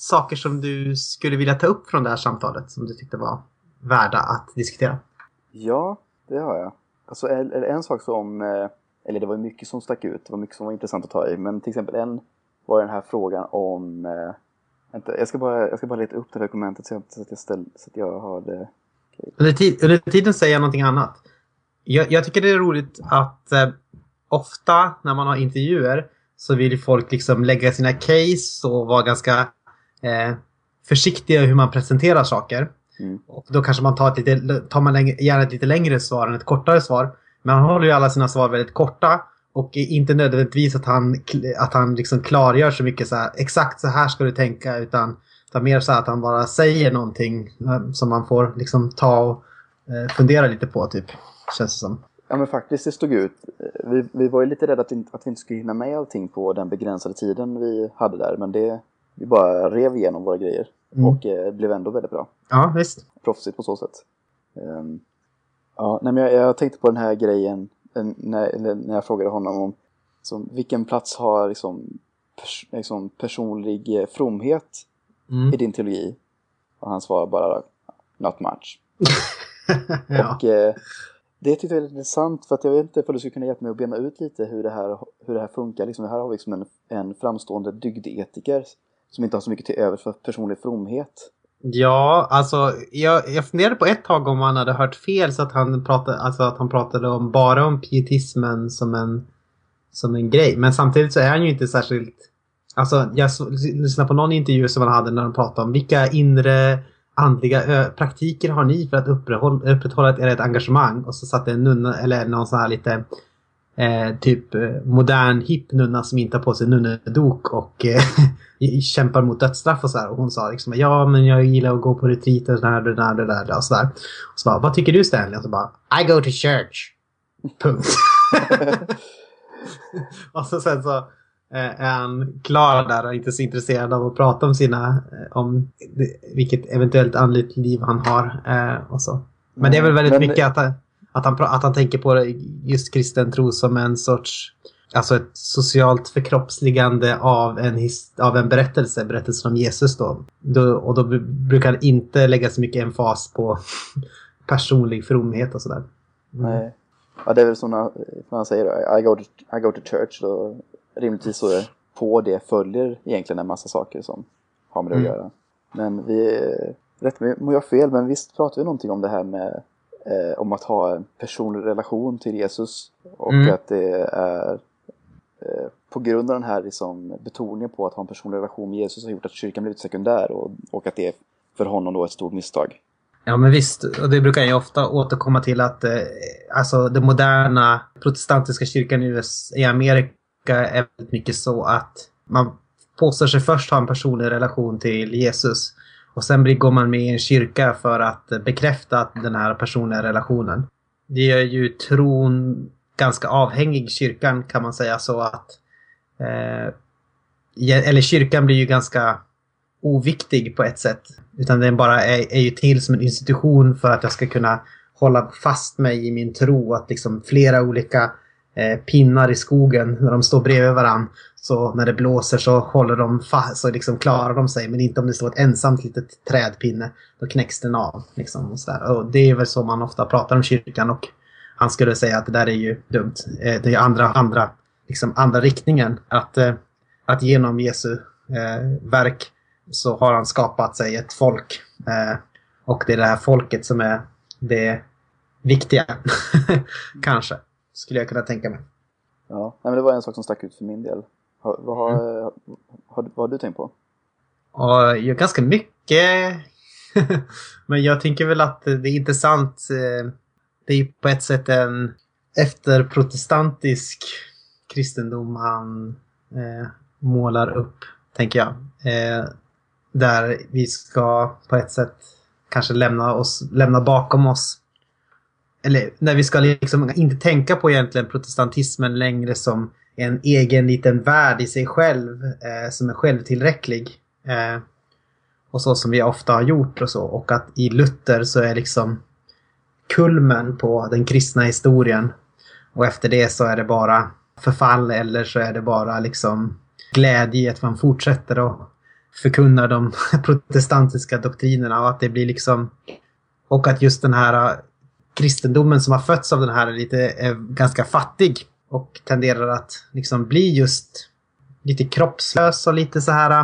saker som du skulle vilja ta upp från det här samtalet som du tyckte var värda att diskutera? Ja, det har jag. Alltså det en sak som, eh, eller det var mycket som stack ut, det var mycket som var intressant att ta i, men till exempel en var den här frågan om, eh, vänta, jag ska bara, jag ska bara leta upp det här dokumentet så, så att jag ställ, så att jag har det. Under, tid, under tiden säger jag någonting annat. Jag, jag tycker det är roligt att eh, ofta när man har intervjuer så vill folk liksom lägga sina case och vara ganska eh, försiktiga hur man presenterar saker. Mm. Och då kanske man tar, ett lite, tar man längre, gärna ett lite längre svar än ett kortare svar. Men han håller ju alla sina svar väldigt korta. Och inte nödvändigtvis att han, att han liksom klargör så mycket så här, exakt så här ska du tänka. Utan, utan mer så att han bara säger någonting eh, som man får liksom ta och eh, fundera lite på typ. Känns det som. Ja men faktiskt, det stod ut. Vi, vi var ju lite rädda att, att vi inte skulle hinna med allting på den begränsade tiden vi hade där, men det, vi bara rev igenom våra grejer. Mm. Och eh, blev ändå väldigt bra. Ja, visst. proffsigt på så sätt. Ehm, ja, nej, men jag, jag tänkte på den här grejen när, när jag frågade honom om som, vilken plats har liksom, pers, liksom personlig eh, fromhet Mm. i din teologi? Och han svarade bara not much. (laughs) ja. Och eh, det tyckte jag var intressant för att jag vet inte om du skulle kunna hjälpa mig att bena ut lite hur det här, hur det här funkar. Liksom, här har vi liksom en, en framstående dygdetiker som inte har så mycket till övers för personlig fromhet. Ja, alltså jag, jag funderade på ett tag om han hade hört fel så att han pratade, alltså att han pratade om, bara om pietismen som en, som en grej. Men samtidigt så är han ju inte särskilt... Alltså jag lyssnade på någon intervju som han hade när de pratade om vilka inre andliga praktiker har ni för att upprätthålla, upprätthålla ett, ert engagemang? Och så satt det en nunna eller någon sån här lite eh, typ eh, modern hipp nunna som inte har på sig nunnedok och eh, (laughs) kämpar mot dödsstraff och så här. Och hon sa liksom ja men jag gillar att gå på retriter och där, det där, det där och så där. Och så bara, vad tycker du Stanley? Och så bara, I go to church. Punkt. (laughs) och så sen så eh, är han klar där och inte så intresserad av att prata om sina, eh, om vilket eventuellt andligt liv han har och så. Men det är väl väldigt men, mycket att, att, han, att han tänker på just kristen tro som en sorts Alltså ett socialt förkroppsligande av en, av en berättelse, berättelsen om Jesus då. då. Och då brukar han inte lägga så mycket emfas på (laughs) personlig fromhet och sådär. Mm. Nej. Ja, det är väl som man säger I go to, I go to church. Då rimligtvis så på det följer egentligen en massa saker som har med det mm. att göra. Men vi, rätt mig om jag fel, men visst pratar vi någonting om det här med eh, om att ha en personlig relation till Jesus och mm. att det är eh, på grund av den här liksom, betoningen på att ha en personlig relation med Jesus har gjort att kyrkan blivit sekundär och, och att det är för honom då ett stort misstag. Ja men visst, och det brukar jag ofta återkomma till att eh, alltså den moderna protestantiska kyrkan i, US, i Amerika är väldigt mycket så att man påstår sig först ha en personlig relation till Jesus och sen går man med i en kyrka för att bekräfta den här personliga relationen. Det gör ju tron ganska avhängig kyrkan kan man säga så att eh, eller kyrkan blir ju ganska oviktig på ett sätt. Utan den bara är, är ju till som en institution för att jag ska kunna hålla fast mig i min tro. Att liksom flera olika eh, pinnar i skogen när de står bredvid varandra. Så när det blåser så håller de fast, så liksom klarar de sig. Men inte om det står ett ensamt litet trädpinne. Då knäcks den av. Liksom, och, så där. och det är väl så man ofta pratar om kyrkan. Och han skulle säga att det där är ju dumt. Eh, det är andra, andra, liksom andra riktningen. Att, eh, att genom Jesu eh, verk så har han skapat sig ett folk. Eh, och det är det här folket som är det viktiga. (laughs) Kanske, skulle jag kunna tänka mig. Ja, men det var en sak som stack ut för min del. Har, vad, har, mm. har, har, vad har du tänkt på? Ja, jag ganska mycket. (laughs) men jag tänker väl att det är intressant. Eh, det är på ett sätt en efterprotestantisk kristendom han eh, målar upp, tänker jag. Eh, där vi ska på ett sätt kanske lämna, oss, lämna bakom oss eller när vi ska liksom inte tänka på egentligen protestantismen längre som en egen liten värld i sig själv eh, som är självtillräcklig. Eh, och så som vi ofta har gjort och så. Och att i Luther så är liksom kulmen på den kristna historien. Och efter det så är det bara förfall eller så är det bara liksom glädje i att man fortsätter att förkunna de (laughs) protestantiska doktrinerna och att det blir liksom och att just den här eh, kristendomen som har fötts av den här är lite är ganska fattig och tenderar att liksom bli just lite kroppslös och lite så här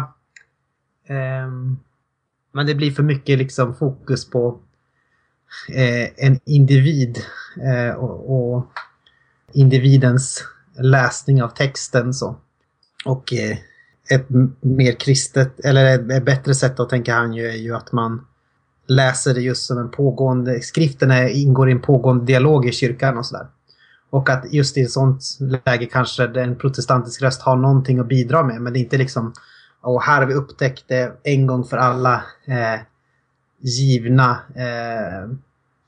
eh, men det blir för mycket liksom fokus på eh, en individ eh, och, och, individens läsning av texten så. Och eh, ett mer kristet, eller ett bättre sätt att tänka han ju är ju att man läser det just som en pågående, skriften ingår i en pågående dialog i kyrkan och sådär. Och att just i ett sånt läge kanske en protestantisk röst har någonting att bidra med. Men det är inte liksom, och här har vi upptäckt det en gång för alla eh, givna eh,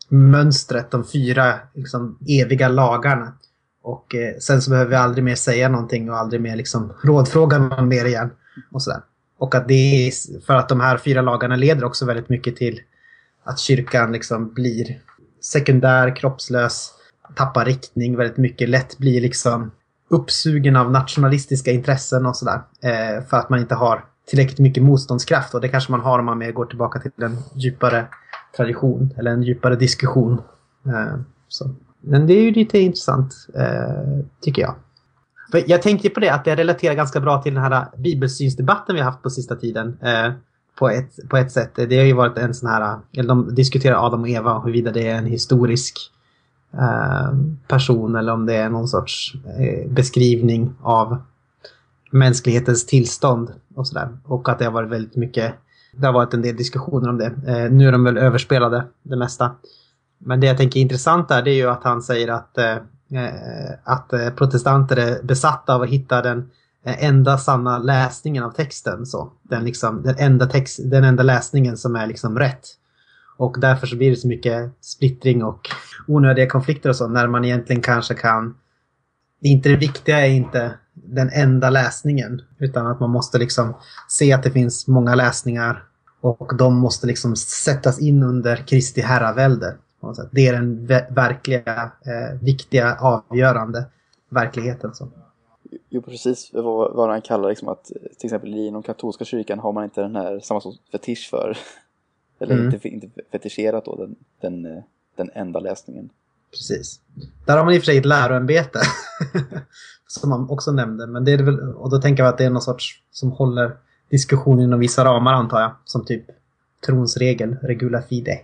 mönstret, de fyra liksom, eviga lagarna. Och eh, sen så behöver vi aldrig mer säga någonting och aldrig mer liksom rådfråga någon mer igen. Och sådär. Och att det är för att de här fyra lagarna leder också väldigt mycket till att kyrkan liksom blir sekundär, kroppslös, tappar riktning väldigt mycket, lätt blir liksom uppsugen av nationalistiska intressen och sådär. Eh, för att man inte har tillräckligt mycket motståndskraft och det kanske man har om man mer går tillbaka till en djupare tradition eller en djupare diskussion. Eh, så. Men det är ju lite intressant, eh, tycker jag. För jag tänkte på det, att det relaterar ganska bra till den här bibelsynsdebatten vi har haft på sista tiden. Eh, på, ett, på ett sätt. Det har ju varit en sån här, eller de diskuterar Adam och Eva, huruvida det är en historisk eh, Eh, person eller om det är någon sorts eh, beskrivning av mänsklighetens tillstånd och sådär. Och att det har varit väldigt mycket, det har varit en del diskussioner om det. Eh, nu är de väl överspelade, det mesta. Men det jag tänker är intressant där det är ju att han säger att att protestanter är besatta av att hitta den enda sanna läsningen av texten. Så. Den, liksom, den, enda text, den enda läsningen som är liksom rätt. Och därför så blir det så mycket splittring och onödiga konflikter och så när man egentligen kanske kan... Det, inte det viktiga är inte den enda läsningen utan att man måste liksom se att det finns många läsningar och de måste liksom sättas in under Kristi herravälde. Det är den verkliga, eh, viktiga, avgörande verkligheten. Så. Jo, precis vad, vad han kallar liksom att till exempel inom katolska kyrkan har man inte den här samma sorts fetisch för. Eller mm. inte, inte fetischerat då den, den, eh, den enda läsningen. Precis. Där har man i och för sig ett läroämbete. (laughs) som man också nämnde. Men det är väl, och då tänker jag att det är någon sorts som håller diskussionen inom vissa ramar antar jag. Som typ trons regel, regula fide.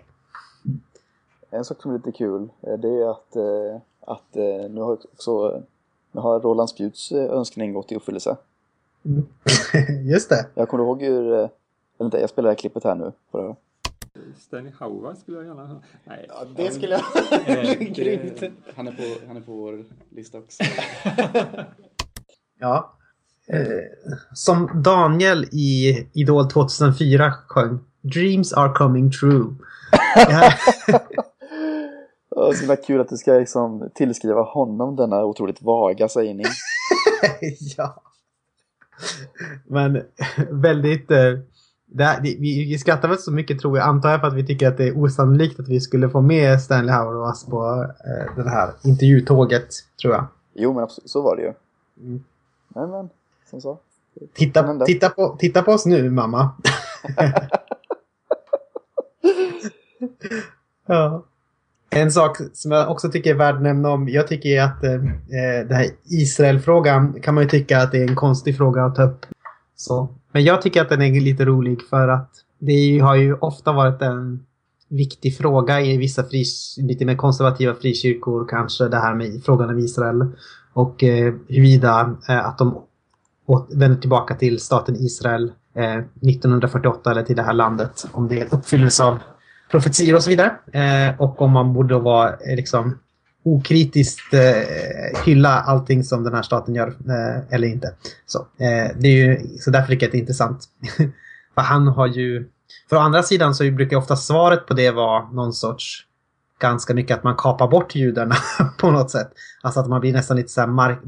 En sak som är lite kul eh, det är att, eh, att eh, nu har också nu har Roland Spjuts önskning gått i uppfyllelse. Mm. (laughs) Just det. Jag kommer ihåg hur... Vänta, jag spelar det här klippet här nu. På Stanley Howard skulle jag gärna ha. Nej. Ja, det skulle jag... Grymt. (laughs) Han är, på, han är på vår lista också. (laughs) ja. Eh, som Daniel i Idol 2004 sjöng Dreams are coming true. Det är (laughs) så himla kul att du ska liksom tillskriva honom denna otroligt vaga sägning. ja. Men väldigt... Eh, det, vi, vi skrattar väl så mycket tror jag, antar jag, för att vi tycker att det är osannolikt att vi skulle få med Stanley Howard och oss på eh, det här intervjutåget, tror jag. Jo, men absolut, så var det ju. Mm. Nej, men, som så. Titta, titta, på, titta på oss nu, mamma. (laughs) ja. En sak som jag också tycker är värd att nämna om. Jag tycker att eh, eh, den här Israel-frågan kan man ju tycka att det är en konstig fråga att ta upp. Så. Men jag tycker att den är lite rolig för att det har ju ofta varit en viktig fråga i vissa fri, lite mer konservativa frikyrkor kanske det här med frågan om Israel. Och eh, huruvida eh, att de vänder tillbaka till staten Israel eh, 1948 eller till det här landet. Om det är uppfyllelse av profetior och så vidare. Eh, och om man borde vara eh, liksom okritiskt eh, hylla allting som den här staten gör eh, eller inte. Så, eh, det är ju, så därför tycker jag att det är intressant. (laughs) För han har ju... För å andra sidan så brukar ofta svaret på det vara någon sorts ganska mycket att man kapar bort judarna (laughs) på något sätt. Alltså att man blir nästan lite så här mark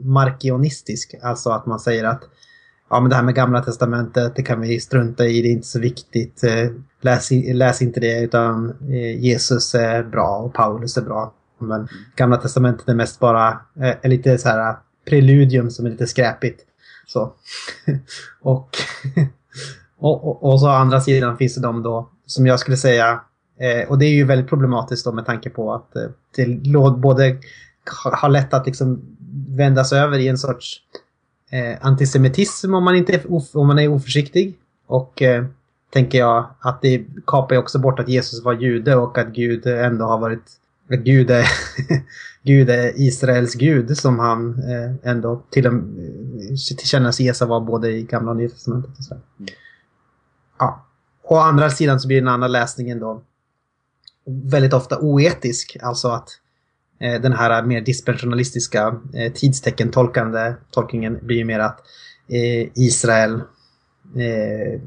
markionistisk. Alltså att man säger att ja men det här med gamla testamentet det kan vi strunta i, det är inte så viktigt. Eh, läs, läs inte det utan eh, Jesus är bra och Paulus är bra. Men gamla testamentet är mest bara eh, är lite så här eh, preludium som är lite skräpigt. Så. (laughs) och, (laughs) och, och, och, så å andra sidan finns det de då som jag skulle säga eh, och det är ju väldigt problematiskt då med tanke på att eh, det både har lätt att liksom vändas över i en sorts eh, antisemitism om man, inte är, om man är oförsiktig. Och eh, tänker jag att det kapar ju också bort att Jesus var jude och att Gud ändå har varit Gud är, (laughs) Gud är Israels Gud som han eh, ändå till och eh, tillkännas Jesu var både i gamla och nya testamentet. Och så. Mm. Ja. Å andra sidan så blir den andra läsningen då väldigt ofta oetisk. Alltså att eh, den här mer dispensionalistiska eh, tidsteckentolkande tolkningen blir mer att eh, Israel eh,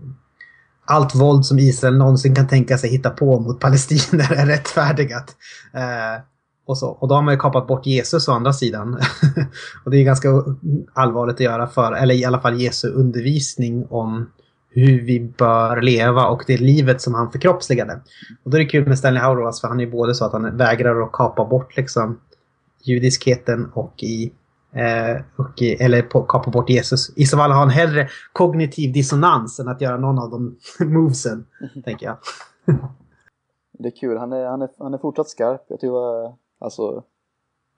allt våld som Israel någonsin kan tänka sig hitta på mot palestinier är rättfärdigat. Eh, och, så. och då har man ju kapat bort Jesus å andra sidan. (laughs) och det är ganska allvarligt att göra för, eller i alla fall Jesu undervisning om hur vi bör leva och det livet som han förkroppsligade. Och då är det kul med Stanley Hauerwas för han är ju både så att han vägrar att kapa bort liksom judiskheten och i Eh, och, eller på, kapa bort Jesus. I så fall har han hellre kognitiv dissonans än att göra någon av de (laughs) movesen, tänker jag. (laughs) det är kul, han är, han, är, han är fortsatt skarp. Jag var, alltså,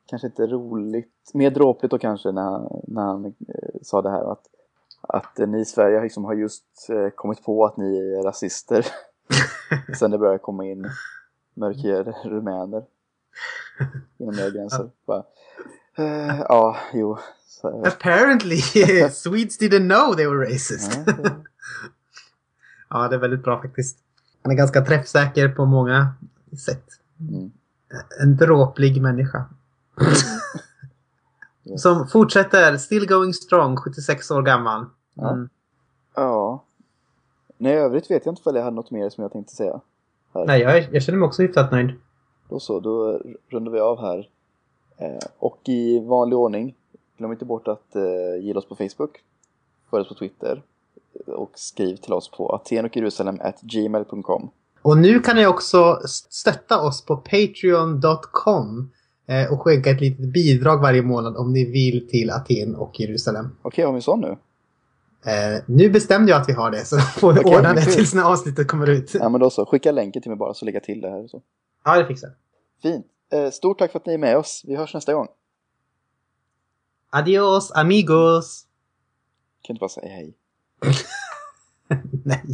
kanske inte roligt, mer dråpligt då kanske när han, när han eh, sa det här att, att ni i Sverige liksom har just eh, kommit på att ni är rasister. (laughs) Sen det börjar komma in mörkhyade rumäner inom era gränser. Bara, Uh, ja, jo. Så, Apparently (laughs) Swedes didn't know they were racist. (laughs) ja, det är väldigt bra faktiskt. Han är ganska träffsäker på många sätt. Mm. En dråplig människa. (laughs) Som fortsätter, still going strong, 76 år gammal. Ja. Mm. Ja. Nej, i övrigt vet jag inte om jag hade något mer som jag tänkte säga. Här. Nej, jag, jag känner mig också hyfsat nöjd. Då så, då rundar vi av här. Eh, och i vanlig ordning, glöm inte bort att eh, gilla oss på Facebook, följ oss på Twitter och skriv till oss på atenochjerusalem.gmail.com. Och nu kan ni också stötta oss på patreon.com eh, och skänka ett litet bidrag varje månad om ni vill till Aten och Jerusalem. Okej, har vi sån nu? Eh, nu bestämde jag att vi har det, så då (laughs) får vi Okej, ordna det tills när avsnittet kommer ut. Ja, men då så. Skicka länken till mig bara så lägger jag till det här. Så. Ja, det fixar. Fint. Eh, stort tack för att ni är med oss. Vi hörs nästa gång. Adios, amigos! Kan inte bara säga hej. (laughs) Nej.